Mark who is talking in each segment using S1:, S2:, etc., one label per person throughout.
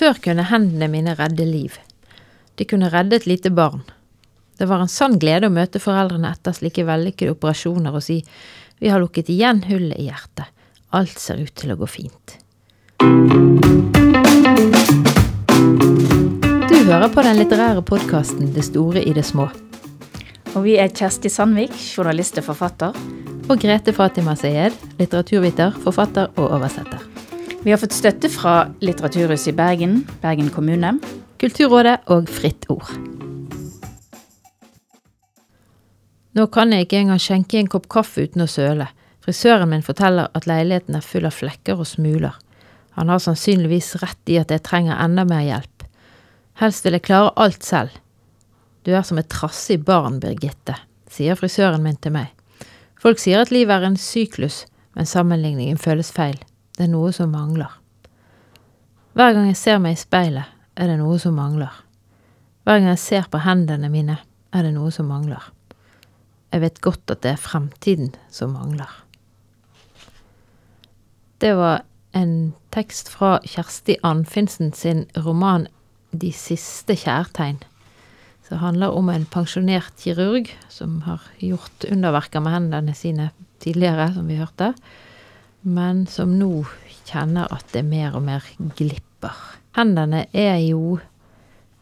S1: Før kunne hendene mine redde liv. De kunne redde et lite barn. Det var en sann glede å møte foreldrene etter slike vellykkede operasjoner og si vi har lukket igjen hullet i hjertet. Alt ser ut til å gå fint. Du hører på den litterære podkasten Det store i det små.
S2: Og vi er Kjersti Sandvik, journalist og forfatter.
S1: Og Grete Fatima Sayed, litteraturviter, forfatter og oversetter.
S2: Vi har fått støtte fra Litteraturhuset i Bergen, Bergen kommune.
S1: Kulturrådet og Fritt Ord. Nå kan jeg ikke engang skjenke en kopp kaffe uten å søle. Frisøren min forteller at leiligheten er full av flekker og smuler. Han har sannsynligvis rett i at jeg trenger enda mer hjelp. Helst vil jeg klare alt selv. Du er som et trassig barn, Birgitte, sier frisøren min til meg. Folk sier at livet er en syklus, men sammenligningen føles feil. Det er noe som mangler. Hver gang jeg ser meg i speilet, er det noe som mangler. Hver gang jeg ser på hendene mine, er det noe som mangler. Jeg vet godt at det er fremtiden som mangler. Det var en tekst fra Kjersti Anfinsen sin roman De siste kjærtegn. Det handler om en pensjonert kirurg som har gjort underverker med hendene sine tidligere, som vi hørte men som nå kjenner at det mer og mer glipper. Hendene er jo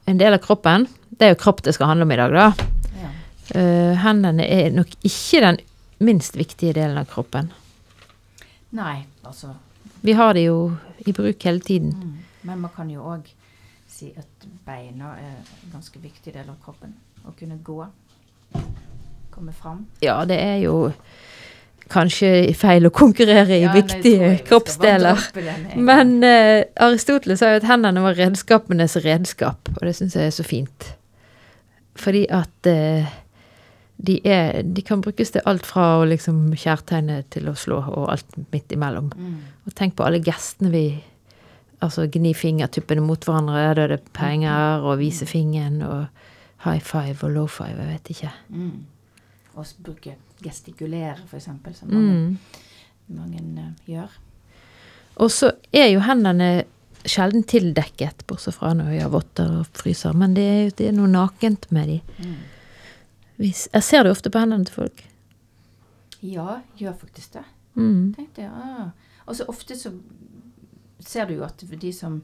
S1: en del av kroppen. Det er jo kropp det skal handle om i dag, da. Ja. Uh, hendene er nok ikke den minst viktige delen av kroppen.
S2: Nei, altså
S1: Vi har det jo i bruk hele tiden. Mm.
S2: Men man kan jo òg si at beina er en ganske viktig del av kroppen. Å kunne gå. Komme fram.
S1: Ja, det er jo kanskje feil å konkurrere i ja, viktige kroppsdeler. Men uh, Aristoteles sa jo at hendene var redskapenes redskap, og det syns jeg er så fint. Fordi at uh, de, er, de kan brukes til alt fra å liksom kjærtegne til å slå, og alt midt imellom. Mm. Og tenk på alle gestene vi Altså gni fingertuppene mot hverandre, da er det penger, og vise fingeren, og high five og low five, jeg vet ikke.
S2: Mm. Og bruke gestikulere, f.eks., som mange, mm. mange uh, gjør.
S1: Og så er jo hendene sjelden tildekket, bortsett fra når vi har votter og fryser. Men det er, det er noe nakent med de. Mm. jeg ser det ofte på hendene til folk.
S2: Ja, gjør faktisk det. Mm. Tenkte jeg, ja. Og så ofte så ser du jo at de som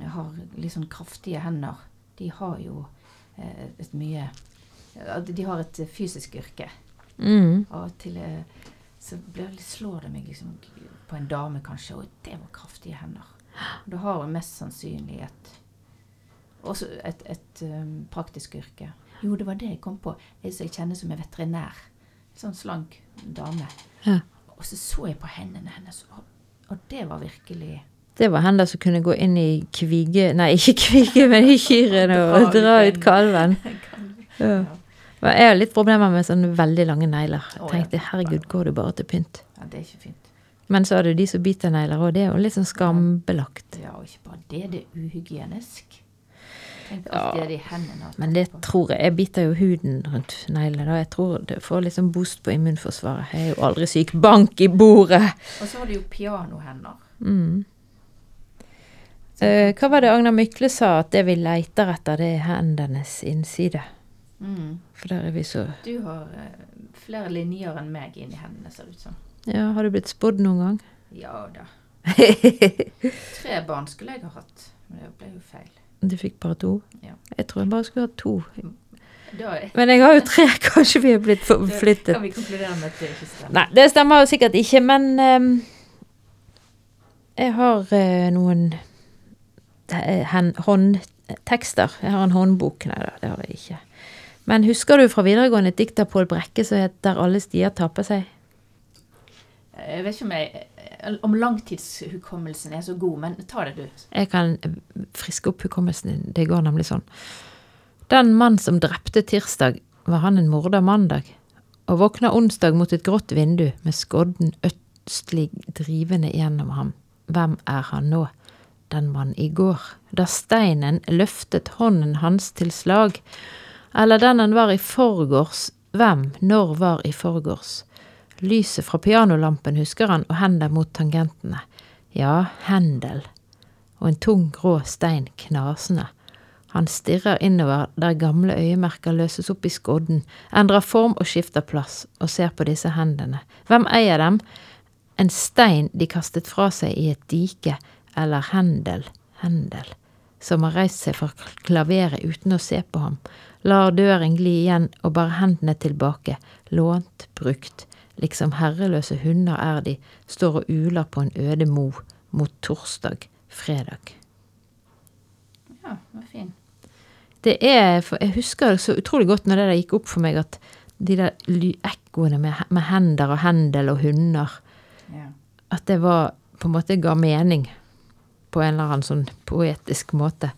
S2: har litt sånn kraftige hender, de har jo eh, et mye De har et fysisk yrke. Mm. Og til eh, så slår det meg liksom på en dame, kanskje, og det var kraftige hender. Da har hun mest sannsynlig et også et, et um, praktisk yrke. Jo, det var det jeg kom på. Jeg, jeg kjenner som en veterinær. Sånn slank dame. Ja. Og så så jeg på hendene hennes, og, og det var virkelig
S1: det var hender som kunne gå inn i kvige Nei, ikke kvige, men i kyrne og dra ut kalven. Ja. Jeg har litt problemer med sånne veldig lange negler. Jeg tenkte herregud, går du bare til pynt?
S2: Ja, det er ikke fint.
S1: Men så er det de som biter negler, og det er jo litt sånn skambelagt.
S2: Ja, og ikke bare det. Det er uhygienisk. Ja, det
S1: men det tror jeg Jeg biter jo huden rundt neglene. Jeg tror det får litt sånn boost på immunforsvaret. Jeg er jo aldri syk. Bank i bordet!
S2: Og så har du jo pianohender.
S1: Mm. Uh, hva var det Agnar Mykle sa, at det vi leiter etter, det er hendenes innside? Mm. For der er vi så
S2: Du har uh, flere linjer enn meg inni hendene, ser det ut som.
S1: Ja, Har du blitt spådd noen gang?
S2: Ja da. Tre barn skulle jeg ha hatt, men det ble jo feil.
S1: Du fikk bare to? Ja. Jeg tror jeg bare skulle hatt to. Men jeg har jo tre, kanskje vi er blitt forflyttet.
S2: Kan vi konkludere med at det ikke stemmer?
S1: Nei, det stemmer jo sikkert ikke, men um, jeg har uh, noen uh, håndtekster. Jeg har en håndbok. Nei da, det har jeg ikke. Men husker du fra videregående et dikt av Pål Brekke som heter 'Alle stier taper seg'?
S2: Jeg vet ikke om, jeg, om langtidshukommelsen er så god, men ta det, du.
S1: Jeg kan friske opp hukommelsen din. Det går nemlig sånn. Den mann som drepte tirsdag, var han en morder mandag, og våkna onsdag mot et grått vindu med skodden østlig drivende gjennom ham. Hvem er han nå? Den mann i går, da steinen løftet hånden hans til slag eller den han var i forgårs. Hvem, når var i forgårs? Lyset fra pianolampen husker han, og hender mot tangentene. Ja, Hendel. og en tung, grå stein knasende. Han stirrer innover der gamle øyemerker løses opp i skodden, endrer form og skifter plass, og ser på disse hendene. Hvem eier dem? En stein de kastet fra seg i et dike, eller Hendel, Hendel, som har reist seg fra klaveret uten å se på ham, lar døren gli igjen og bare hendene tilbake, lånt, brukt, liksom herreløse hunder er de, står og uler på en øde mo mot torsdag, fredag.
S2: Ja, det var fin.
S1: Det er, for Jeg husker det så utrolig godt når det der gikk opp for meg at de der ekkoene med, med, hender og hendel og hunder
S2: Ja.
S1: At det var på en måte ga mening på en eller annen sånn poetisk måte.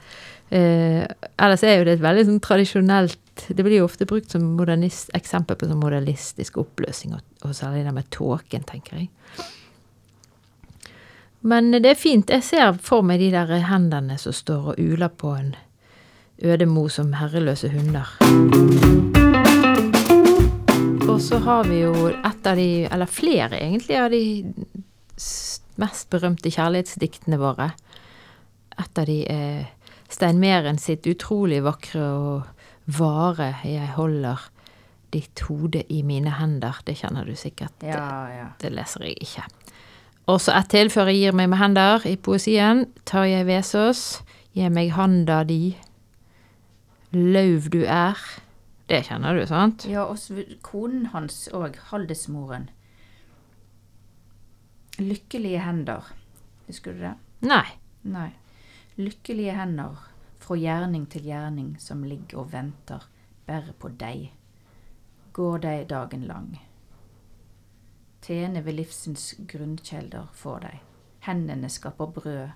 S1: Eh, ellers er jo det et veldig sånn tradisjonelt Det blir jo ofte brukt som modernist, eksempel på sånn modernistisk oppløsning, og, og særlig det med tåken, tenker jeg. Men det er fint. Jeg ser for meg de der hendene som står og uler på en øde mo som herreløse hunder. Og så har vi jo et av de, eller flere egentlig, av de mest berømte kjærlighetsdiktene våre. Et av de er Stein Meren sitt utrolig vakre og vare 'Jeg holder ditt hode i mine hender'. Det kjenner du sikkert.
S2: Ja, ja.
S1: Det leser jeg ikke. Og så ett til før jeg gir meg med hender i poesien. Tarjei Vesaas, 'Gi meg handa di'. Lauv du er. Det kjenner du, sant?
S2: Ja, og konen hans òg, Haldesmoren. Lykkelige hender. Husker du det?
S1: Nei.
S2: Nei. Lykkelige hender fra gjerning til gjerning som ligger og venter bare på deg. Går deg dagen lang. Tjene ved livsens grunnkjelder for deg. Hendene skaper brød,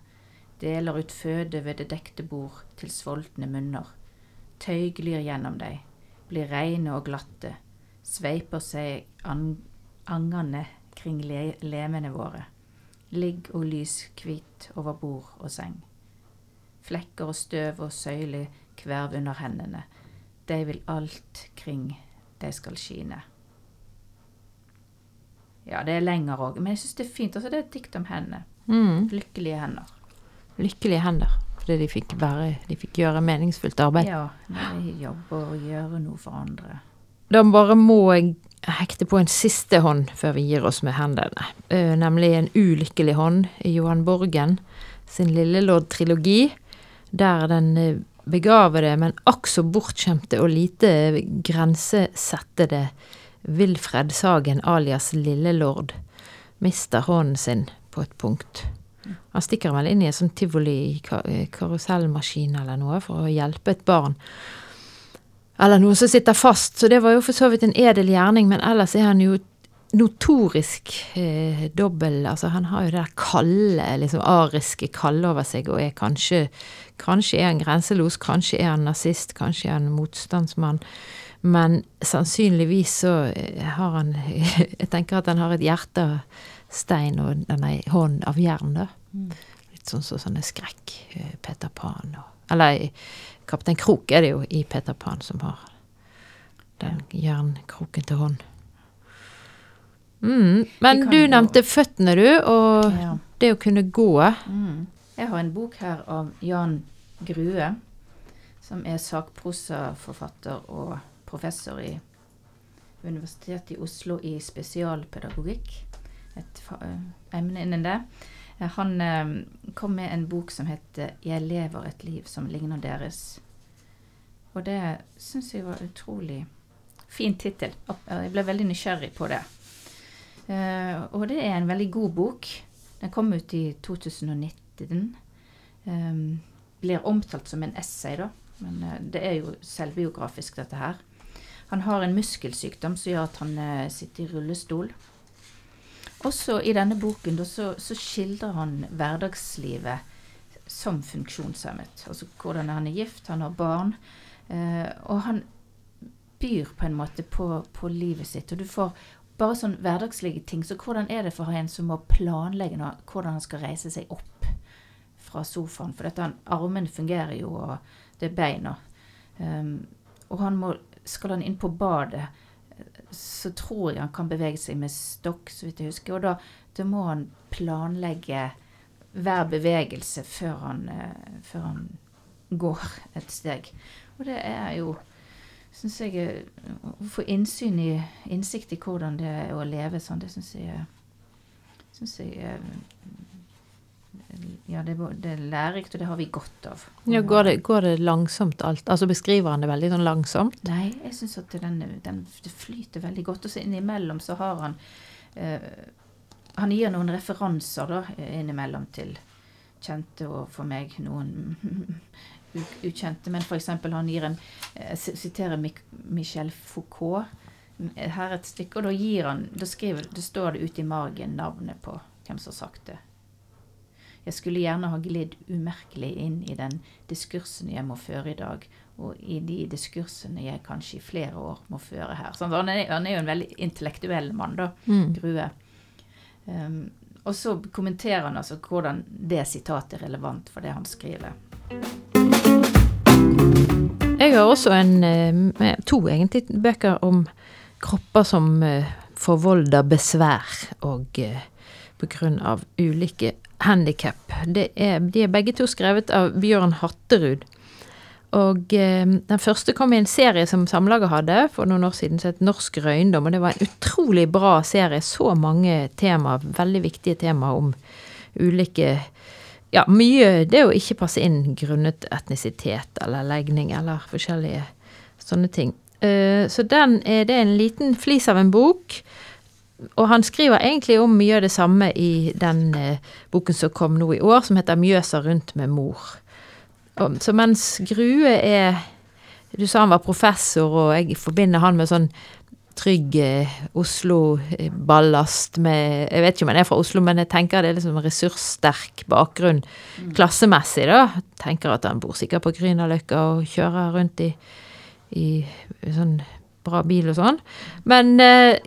S2: deler ut føde ved det dekte bord til sultne munner. Tøy glir gjennom deg, blir reine og glatte, sveiper seg an kring le lemene våre. Ligg og lys hvit over bord og seng. Flekker og støv og søyler kverv under hendene. De vil alt kring de skal skine. Ja, det er lenger òg, men jeg syns det er fint. Altså, det er et dikt om hendene.
S1: Mm.
S2: Lykkelige hender.
S1: Lykkelige hender. Fordi de fikk, være, de fikk gjøre meningsfullt arbeid.
S2: Ja, de jobber og gjør noe for andre.
S1: Da bare må jeg hekte på en siste hånd før vi gir oss med hendene. Eh, nemlig en ulykkelig hånd i Johan Borgen sin Lillelord-trilogi, der den eh, begavede, men akk så bortskjemte og lite grensesettede Wilfred Sagen alias Lillelord mister hånden sin på et punkt. Han stikker vel inn i en sånn tivoli ka- eh, karusellmaskin eller noe for å hjelpe et barn. Eller noen som sitter fast, så det var jo for så vidt en edel gjerning, men ellers er han jo notorisk eh, dobbel. Altså, han har jo det der kalde, liksom ariske kalde over seg, og er kanskje Kanskje er han grenselos, kanskje er han nazist, kanskje er han motstandsmann. Men sannsynligvis så eh, har han Jeg tenker at han har et hjerte av stein og denne hånd av jern, da. Litt sånn som sånne skrekk. eh, Peter Pan og Eller Kaptein Krok er det jo i Peter Pan som har den jernkroken til hånd. Mm. Men du nevnte føttene, du, og
S2: Ja.
S1: det å kunne gå.
S2: Mm. Jeg har en bok her av Jan Grue, som er sakprosaforfatter og professor i Universitetet i Oslo i spesialpedagogikk. Et eh, emne innen det. Eh, Han eh, kom med en bok som heter 'Jeg lever et liv som ligner deres'. Og det syns jeg var utrolig fin tittel. Jeg ble veldig nysgjerrig på det. Eh, og det er en veldig god bok. Den kom ut i 2019. Um, blir omtalt som en essay, da. Men uh, det er jo selvbiografisk, dette her. Han har en muskelsykdom som gjør at han uh, sitter i rullestol. Også i denne boken da, så, så skildrer han hverdagslivet som funksjonshemmet. Altså hvordan han er gift, han har barn. og han byr på en måte på, på livet sitt. Og du får bare sånn hverdagslige ting. Så hvordan er det for en som må planlegge nå, hvordan han skal reise seg opp fra sofaen? For dette, armen fungerer jo, og det er beina. Um, og han må, skal han inn på badet, så tror jeg han kan bevege seg med stokk, så vidt jeg husker. Og da, da må han planlegge hver bevegelse før han, uh, før han går et steg. Og det er jo syns jeg eh, Å få innsyn i innsikt i hvordan det er å leve sånn, det syns jeg, Syns jeg eh, ja, det, det, er lærerikt, og det har vi godt av.
S1: Ja, går det, går det, langsomt alt? Altså Beskriver han det veldig sånn langsomt?
S2: Nei, jeg syns at den, den, det flyter veldig godt. Og så innimellom så har han eh, Han gir noen referanser da, innimellom til kjente og for meg noen ukjente. Men f.eks. han gir en eh, siterer Michel Foucault her et stykke, og da gir han Da, skriver, da står det ute i margen navnet på hvem som har sagt det. Jeg skulle gjerne ha glidd umerkelig inn i den diskursen jeg må føre i dag, og i de diskursene jeg kanskje i flere år må føre her. Så han, er, han, er, jo en veldig intellektuell mann, da, mm. Grue. Um, og så kommenterer han altså hvordan det sitatet er relevant for det han skriver.
S1: Jeg har også en, eh, to egentlig bøker om kropper som eh, forvolder besvær og eh, på grunn av ulike handikap. De er begge to skrevet av Bjørn Hatterud. Og eh, den første kom i en serie som Samlaget hadde for noen år siden, som het Norsk røyndom. Og det var en utrolig bra serie. Så mange temaer, veldig viktige temaer om ulike Ja, mye det å ikke passe inn grunnet etnisitet eller legning eller forskjellige sånne ting. Eh, så den er det en liten flis av en bok og han skriver egentlig om mye av det samme i den eh, boken som kom nå i år, som heter 'Mjøsa rundt med mor'. Så mens Grue er Du sa han var professor, og jeg forbinder han med sånn trygg eh, Oslo-ballast med Jeg vet ikke om han er fra Oslo, men jeg tenker det er liksom ressurssterk bakgrunn mm. klassemessig, da. Tenker at han bor sikkert på Grünerløkka og kjører rundt i, i sånn bra bil og sånn. Men eh,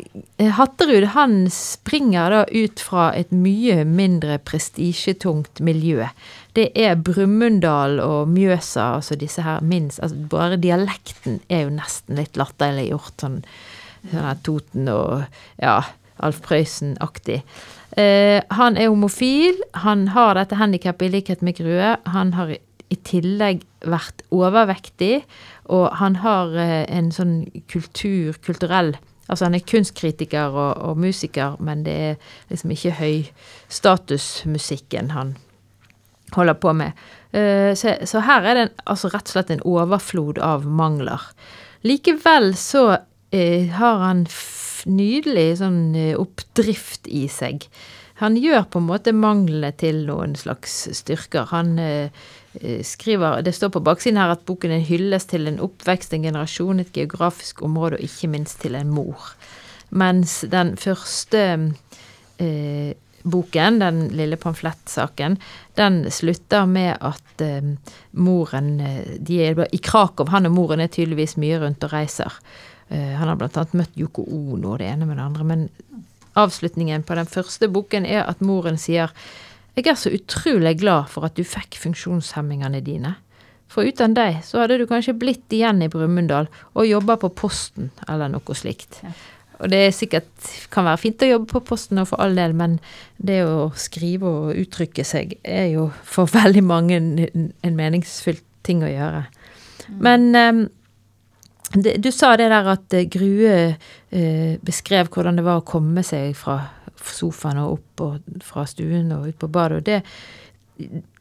S1: Hatterud han springer da ut fra et mye mindre prestisjetungt miljø. Det er Brumunddal og Mjøsa, altså disse her minst altså Bare dialekten er jo nesten litt latterliggjort. Sånn Toten og ja, Alf Prøysen-aktig. Eh, han er homofil. Han har dette handikappet i likhet med Grue. Han har i tillegg vært overvektig, og han har eh, en sånn kultur, kulturell Altså han er kunstkritiker og, og musiker, men det er liksom ikke høystatusmusikken han holder på med. Eh, så, så, her er det en, altså rett og slett en overflod av mangler. Likevel så har han nydelig sånn uh, oppdrift i seg. Han gjør på en måte manglene til noen slags styrker. Han Eh, skriver Det står på baksiden her at boken er hylles til en oppvekst, en generasjon, et geografisk område og ikke minst til en mor. Mens den første eh, boken, den lille pamflettsaken, den slutter med at eh, moren eh, De er i Krakow. Han og moren er tydeligvis mye rundt og reiser. Eh, han har annet møtt Yoko Ono og det ene med det andre. Men avslutningen på den første boken er at moren sier jeg er så utrolig glad for at du fikk funksjonshemmingene dine. For uten deg så hadde du kanskje blitt igjen i Brumunddal og jobba på Posten eller noe slikt. Ja. Og det er sikkert kan være fint å jobbe på Posten og for all del, men det å skrive og uttrykke seg er jo for veldig mange en meningsfylt ting å gjøre. Mm. Men det, du sa det der at uh, Grue uh, beskrev hvordan det var å komme seg fra sofaen og opp og fra stuen og ut på badet. og det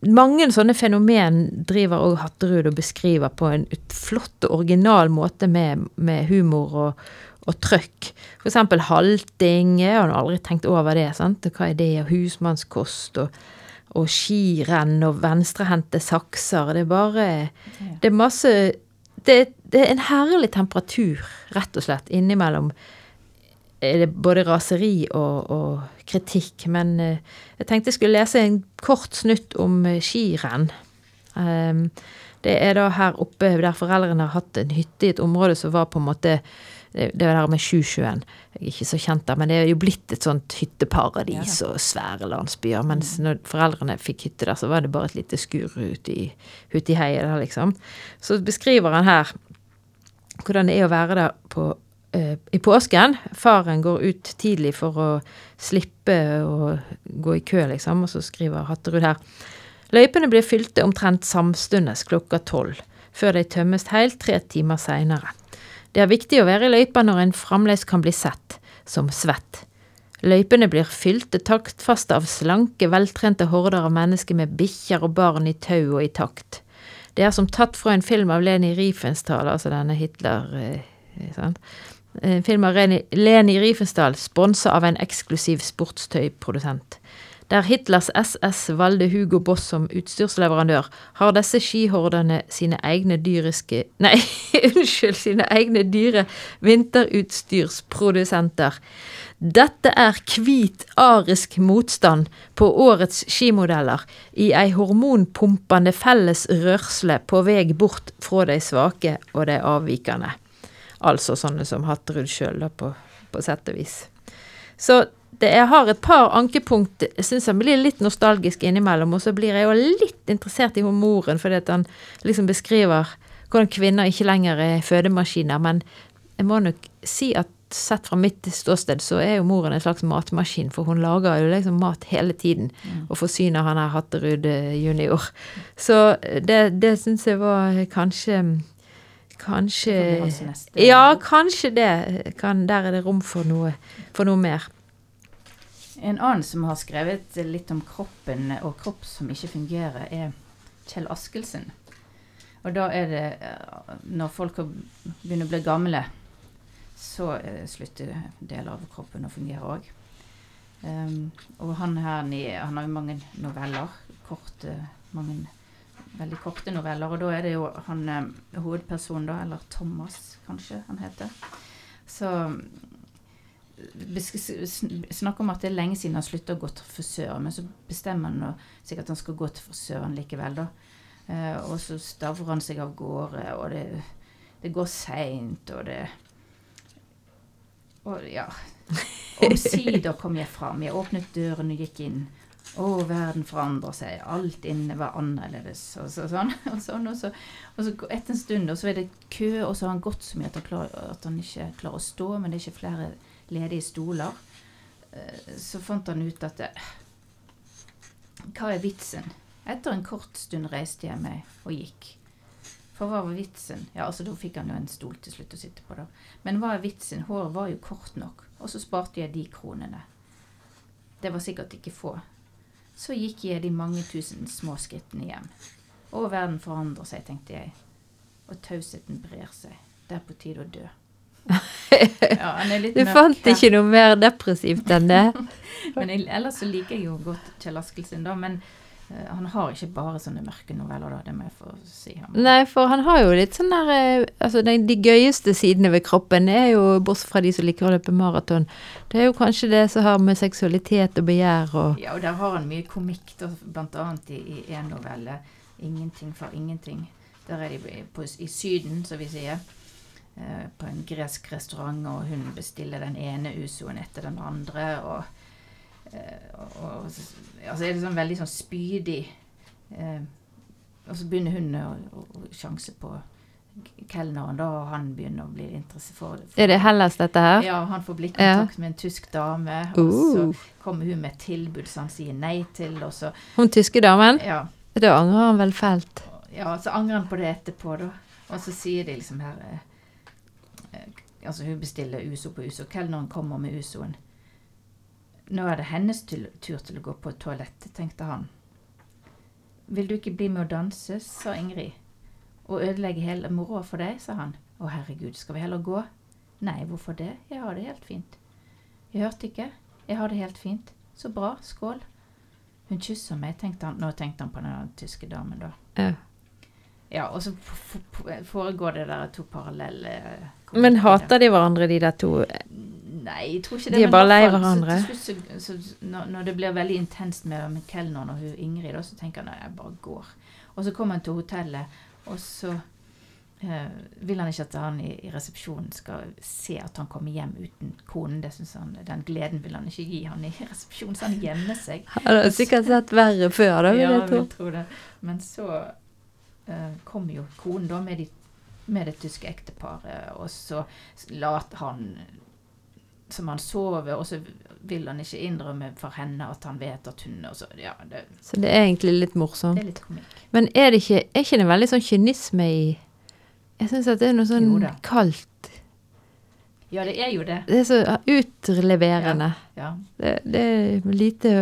S1: mange sånne fenomen driver òg Hatterud og beskriver på en flott og original måte med, med humor og, og trøkk. For eksempel halting. Jeg har aldri tenkt over det. sant? Hva er det? Og husmannskost og, og skirenn og venstrehendte sakser. Det er bare Det er masse det, det, er en herlig temperatur, rett og slett, innimellom både raseri og, og kritikk. Men eh, jeg tenkte jeg skulle lese en kort snutt om eh, skirenn. Um, det er da her oppe der foreldrene har hatt en hytte i et område som var på en måte det, det der med Sjusjøen. Jeg er ikke så kjent der, men det er jo blitt et sånt hytteparadis og svære landsbyer. Mens mm. når foreldrene fikk hytte der, så var det bare et lite skur ute i, ut i heiet der, liksom. Så beskriver han her hvordan det er å være der på eh, i påsken. Faren går ut tidlig for å slippe å gå i kø, liksom, og så skriver Hatterud her. Løypene blir fylte omtrent samstundes klokka tolv, før de tømmes helt tre timer seinere. Det er viktig å være i løypa når en fremdeles kan bli sett som svett. Løypene blir fylte taktfaste av slanke, veltrente horder av mennesker med bikkjer og barn i tau og i takt. Det er som tatt fra en film av Leni Riefenstahl, altså denne Hitler... Sant? En film av Leni Riefenstahl, sponsa av en eksklusiv sportstøyprodusent. Der Hitlers SS valgte Hugo Boss som utstyrsleverandør, har disse skihordene sine egne dyriske Nei, unnskyld, sine egne dyre vinterutstyrsprodusenter. Dette er hvit arisk motstand på årets skimodeller i ei hormonpumpende felles rørsle på vei bort fra de svake og de avvikende. Altså sånne som Hatterud sjøl, på, på sett og vis. Så det, jeg har et par ankepunkt. Syns jeg blir litt nostalgisk innimellom. Og så blir jeg jo litt interessert i humoren, fordi at han liksom beskriver hvordan kvinner ikke lenger er fødemaskiner. Men jeg må nok si at sett fra mitt ståsted, så er jo moren en slags matmaskin, for hun lager jo liksom mat hele tiden mm. og forsyner han her Hatterud eh, junior. Så eh, det, det syns jeg var kanskje Kanskje Ja, kanskje det. Kan, der er det rom for noe, for noe mer.
S2: En annen som har skrevet litt om kroppen og kropp som ikke fungerer, er Kjell Askelsen. Og da er det eh, når folk begynner å bli gamle, så eh, slutter deler av kroppen å fungere òg. Um, ehm, og han her han har jo mange noveller. Korte, mange veldig korte noveller. Og da er det jo han eh, hovedpersonen, da, eller Thomas kanskje han heter, så snakker om at det er lenge siden han slutta å gå til frisøren, men så bestemmer han sikkert at han skal gå til frisøren likevel, da. Eh, og så stavrer han seg av gårde, og det, det går seint, og det og ja. Omsider kom jeg fram. Jeg åpnet døren og gikk inn. Å, verden forandrer seg. Alt inne var annerledes. Og så, sånn. Og, sånn, og, så, og så etter en stund og så er det kø, og så har han gått så mye at han, klar, at han ikke klarer å stå, men det er ikke flere ledige stoler. Eh, så fant han ut at det, Hva er vitsen? Etter en kort stund reiste jeg meg og gikk. For hva var vitsen? Ja, altså Da fikk han jo en stol til slutt å sitte på, da. Men hva er vitsen? Håret var jo kort nok. Og så sparte jeg de kronene. Det var sikkert ikke få. Så gikk jeg de mange tusen små skrittene hjem. Og verden forandrer seg, tenkte jeg. Og tausheten brer seg. Det er på tide å dø.
S1: Ja, du fant ikke noe mer depressivt enn det?
S2: men ellers så liker jeg jo godt Kjell Askelsen, da. Men uh, han har ikke bare sånne mørke noveller, da, det må jeg få si.
S1: Nei, for han har jo litt sånn der eh, Altså, de, de gøyeste sidene ved kroppen er jo, bortsett fra de som liker å løpe maraton, det er jo kanskje det som har med seksualitet og begjær og
S2: Ja, og der har han mye komikk, da, blant annet i, i en novelle, 'Ingenting for ingenting'. Der er de på, i Syden, som vi sier. Eh, på en gresk restaurant, og hun bestiller den ene usoen etter den andre. og Eh, og, og, altså er det sånn veldig sånn spydig eh, Og så begynner hun å, å, å sjanse på kelneren, da, og han begynner å bli interessert for, for
S1: Er det Hellas, dette her?
S2: Ja, han får blikkontakt ja. med en tysk dame. Og uh. så kommer hun med et tilbud som han sier nei til, og så
S1: Hun tyske damen?
S2: Ja.
S1: Da angrer han vel fælt?
S2: Ja, så angrer han på det etterpå, da. Og så sier de liksom her Altså, hun bestiller uso på uso. Kelneren kommer med usoen. Nå er det hennes tur til å gå på toalettet, tenkte han. Vil du ikke bli med å danse, sa Ingrid. Og ødelegge hele moroa for deg, sa han. Å herregud, skal vi heller gå? Nei, hvorfor det? Jeg har det helt fint. Jeg hørte ikke. Jeg har det helt fint. Så bra. Skål. Hun kysser meg, tenkte han. Nå tenkte han på den tyske damen, da. Ja. Ja, og så foregår det der to parallelle
S1: Men hater de hverandre, de der to?
S2: Nei, jeg tror ikke det.
S1: De er bare lei hverandre.
S2: Så, så, når, når, det blir veldig intenst med, med kelneren og hun Ingrid, da, så tenker han at jeg bare går. Og så kommer han til hotellet, og så eh, vil han ikke at han i, i, resepsjonen skal se at han kommer hjem uten konen. Det synes han, Den gleden vil han ikke gi han i resepsjonen, så han gjemmer seg.
S1: Han har sikkert sett verre før, da,
S2: vil ja, jeg tro. Vil tro det. Men så eh, kommer jo konen da med de med det tyske ekteparet, og så later han som han sover, og så vil han ikke innrømme for henne at han vet at hun så, ja, det,
S1: Så det er egentlig litt
S2: det
S1: morsomt.
S2: er litt komikk.
S1: Men er det ikke, er ikke det veldig sånn kynisme i Jeg syns at det er noe sånn kaldt
S2: Ja, det er jo det.
S1: Det er så utleverende.
S2: Ja,
S1: Det, det er lite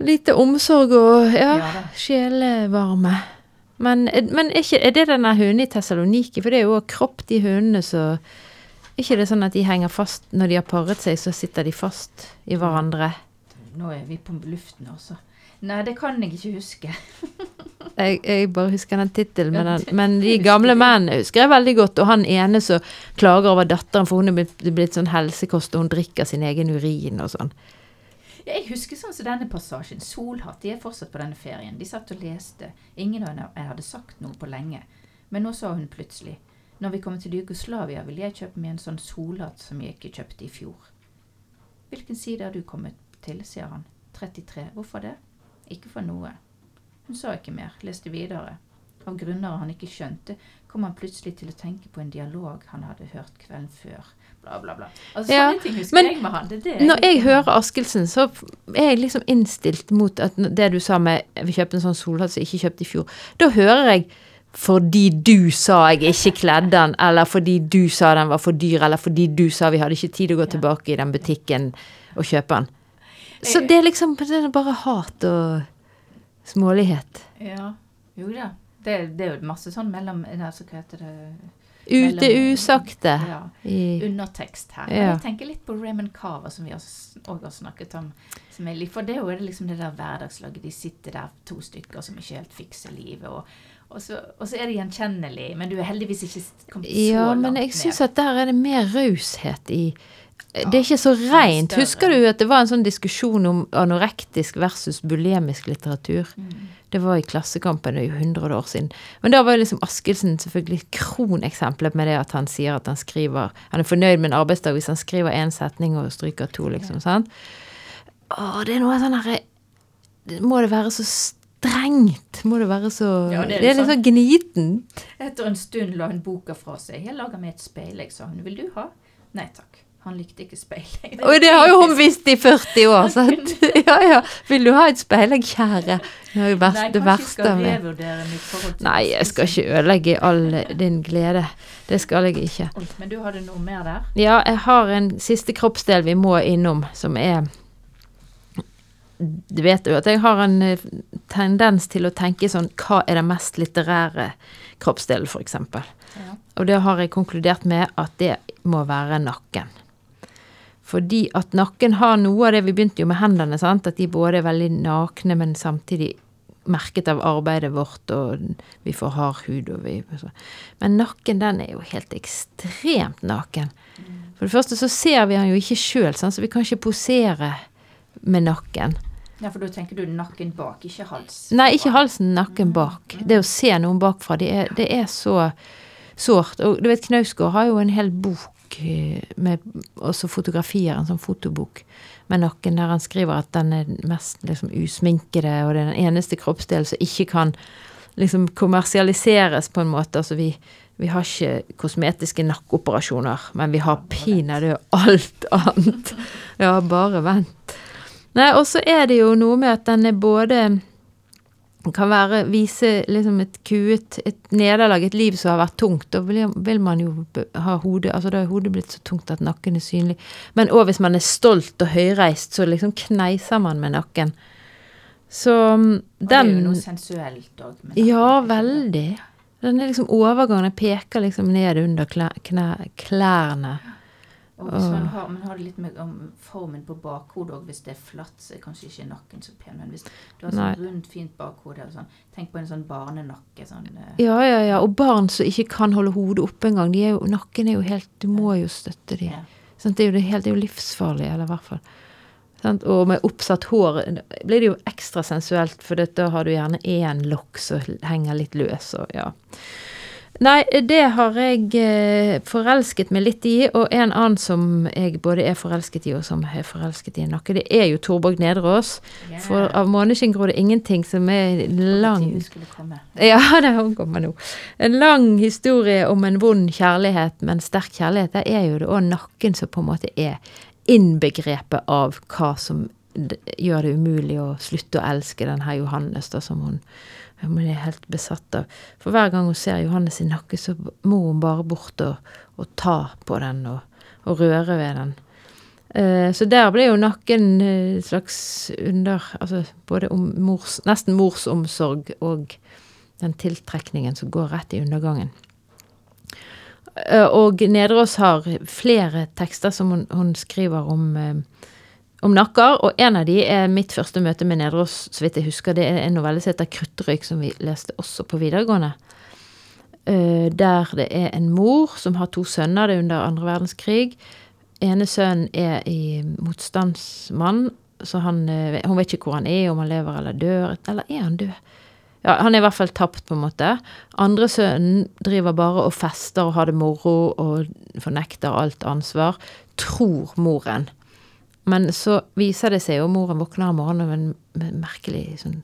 S1: Lite omsorg og ja,
S2: ja
S1: sjelevarme. Men, men er, ikke, er det denne hunden i Tessaloniki? For det er jo også kropp, de hundene, så Er ikke det sånn at de henger fast når de har paret seg, så sitter de fast i hverandre?
S2: Nå er vi på luften, altså. Nei, det kan jeg ikke huske.
S1: Jeg, jeg bare husker den tittelen, men de gamle mennene husker jeg veldig godt. Og han ene som klager over datteren, for hun er blitt, blitt sånn helsekost, og hun drikker sin egen urin og sånn.
S2: Jeg husker sånn som denne passasjen. Solhatt. De er fortsatt på denne ferien. De satt og leste. Ingen av dem hadde sagt noe på lenge. Men nå sa hun plutselig Når vi kommer til Jugoslavia, vil jeg kjøpe meg en sånn solhatt som jeg ikke kjøpte i fjor. Hvilken side har du kommet til, sier han. 33. Hvorfor det? Ikke for noe. Hun sa ikke mer, leste videre. Av grunner han ikke skjønte, kom han plutselig til å tenke på en dialog han hadde hørt kvelden før. Bla, bla, bla. Altså,
S1: Ja,
S2: sånne ting husker
S1: men
S2: jeg med han. Det det
S1: Når jeg hører. Askildsen, så er jeg liksom innstilt mot at det du sa med vi kjøpte en sånn solhatt som jeg ikke kjøpte i fjor. Da hører jeg fordi du sa jeg ikke kledde den, eller fordi du sa den var for dyr, eller fordi du sa vi hadde ikke tid å gå
S2: Ja.
S1: tilbake i den butikken og kjøpe den. Så det er liksom det er bare hat og smålighet.
S2: Ja, jo da. Det, det er jo masse sånn mellom altså, Hva heter det
S1: Ute
S2: Mellom-
S1: usagte.
S2: Ja. Undertekst her.
S1: Ja.
S2: Jeg tenker litt på Raymond Carver, som vi òg har snakket om. Som er for det er jo liksom det der hverdagslaget. De sitter der, to stykker som ikke helt fikser livet. Og, og, så, og så er det gjenkjennelig, men du er heldigvis ikke kommet så
S1: ja,
S2: langt
S1: men jeg
S2: ned.
S1: syns at der er det mer raushet i Det er ikke så reint. Husker du at det var en sånn diskusjon om anorektisk versus bulemisk litteratur?
S2: Mm.
S1: Det var i Klassekampen, det er jo 100 år siden. Men da var liksom Askildsen selvfølgelig kroneksempelet med det at han sier at han skriver Han er fornøyd med en arbeidsdag hvis han skriver én setning og stryker to, liksom. sant? Å, det er noe sånn herre Må det være så strengt? Må det være så
S2: Ja, det
S1: det,
S2: er
S1: er litt
S2: sånn.
S1: gnitent.
S2: Etter en stund la hun boka fra seg. 'Jeg lager meg et speil', sa hun. 'Vil du ha?' Nei takk. Han likte ikke speil.
S1: Og det har jo hun visst i 40 år, sant? Ja, ja. Vil du ha et speil, kjære? Det er jo verst,
S2: Nei,
S1: det verste med Nei, jeg skal ikke ødelegge all din glede. Det skal jeg ikke.
S2: Men du hadde noe mer der?
S1: Ja, jeg har en siste kroppsdel vi må innom, som er Du vet jo at jeg har en eh, tendens til å tenke sånn Hva er den mest litterære kroppsdelen, f.eks.?
S2: Ja.
S1: Og det har jeg konkludert med at det må være nakken. Fordi at nakken har noe av det Vi begynte jo med hendene, sant? At de både er veldig nakne, men samtidig merket av arbeidet vårt, og vi får hard hud. Og vi, men nakken, den er jo helt ekstremt naken. For det første så ser vi han jo ikke sjøl, så vi kan ikke posere med nakken.
S2: Ja, for da tenker du nakken bak, ikke hals.
S1: Nei, ikke halsen, nakken bak. Det å se noen bakfra, det er, det er så sårt. Og du vet, Knausgård har jo en hel bok med også fotografier, en sånn fotobok med nakken, der han skriver at den er mest liksom usminkede, og det er den eneste kroppsdelen som ikke kan liksom kommersialiseres på en måte. Altså vi, vi har ikke kosmetiske nakkeoperasjoner, men vi har pinadø alt annet. Ja, bare vent. Nei, og så er det jo noe med at den er både kan være vise liksom et kuet et nederlag, et liv som har vært tungt. Da vil, man jo ha hodet Altså da er hodet blitt så tungt at nakken er synlig. Men òg hvis man er stolt og høyreist, så liksom kneiser man med nakken. Så den
S2: Og det er jo noe sensuelt òg.
S1: Ja, veldig. Den er liksom overgangen. Den peker liksom ned under klær, knæ, klærne.
S2: Og hvis man har, man har det litt med om formen på bakhodet òg. Hvis det er flatt, så er kanskje ikke nakken så pen. Men hvis du har sånn rundt, fint bakhode sånn, Tenk på en sånn barnenakke. sånn... eh,
S1: Ja, ja, ja. Og barn som ikke kan holde hodet oppe engang. Nakken er jo helt Du må jo støtte dem.
S2: ja.
S1: Sånn, Det er jo det helt, det er jo livsfarlig, eller i hvert fall. Sånn, Og med oppsatt hår blir det jo ekstra sensuelt, for da har du gjerne én lokk som henger litt løs. Og, ja. Nei, det har jeg eh, forelsket meg litt i, og en annen som jeg både er forelsket i, og som er forelsket i nakke, det er jo Torborg Nedreås.
S2: Yeah.
S1: For av måneskinn gror det ingenting som er lang. Ja, det kommer nå. En lang historie om en vond kjærlighet, men sterk kjærlighet, det er jo det òg nakken som på en måte er innbegrepet av hva som gjør det umulig å slutte å elske denne Johannes, da, som hun hun er helt besatt av. For hver gang hun ser Johannes i nakke, så må hun bare bort og, og ta på den og, og røre ved den. Eh, så der ble jo nakken eh, slags under Altså både mors, nesten morsomsorg og den tiltrekningen som går rett i undergangen. Eh, og Nedreås har flere tekster som hun, hun skriver om, eh, om nakker, og en av de er mitt første møte med Nedreås, så vidt jeg husker. Det er en novelle som heter 'Kruttrøyk', som vi leste også på videregående. Eh, der det er en mor som har to sønner, det er under andre verdenskrig. Ene sønnen er i motstandsmann, så han, eh, hun vet ikke hvor han er, om han lever eller dør. Eller er han død? Ja, Han er i hvert fall tapt, på en måte. Andre sønnen driver bare og fester og har det moro og fornekter alt ansvar. Tror moren. Men så viser det seg jo moren våkner om morgenen med en merkelig sånn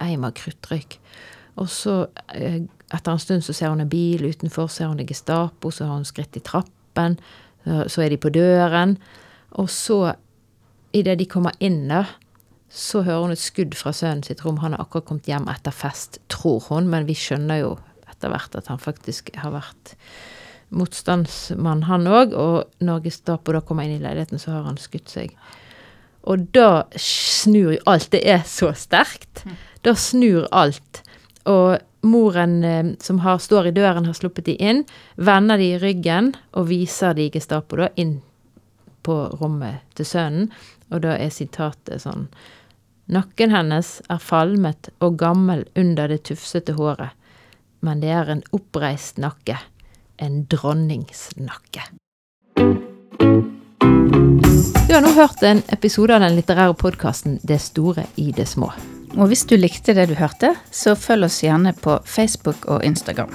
S1: eim av kruttrøyk. Og så, eh, etter en stund, så ser hun en bil utenfor, ser hun det Gestapo, så har hun skritt i trappen, så- er de på døren. Og så, idet de kommer inn da, så hører hun et skudd fra sønnen sitt rom. Han har akkurat kommet hjem etter fest, tror hun, men vi skjønner jo etter hvert at han faktisk har vært motstandsmann, han òg. Og når Gestapo da kommer inn i leiligheten, så har han skutt seg. Og da snur jo alt. Det er så sterkt. Da snur alt. Og moren eh, som har, står i døren, har sluppet de inn, vender de i ryggen og viser de Gestapo da inn på rommet til sønnen. Og da er sitatet sånn Nakken hennes er falmet og gammel under det tufsete håret, men det er en oppreist nakke, en dronningsnakke. Du har nå hørt en episode av den litterære podkasten Det store i det små.
S2: Og hvis du likte det du hørte, så følg oss gjerne på Facebook og Instagram.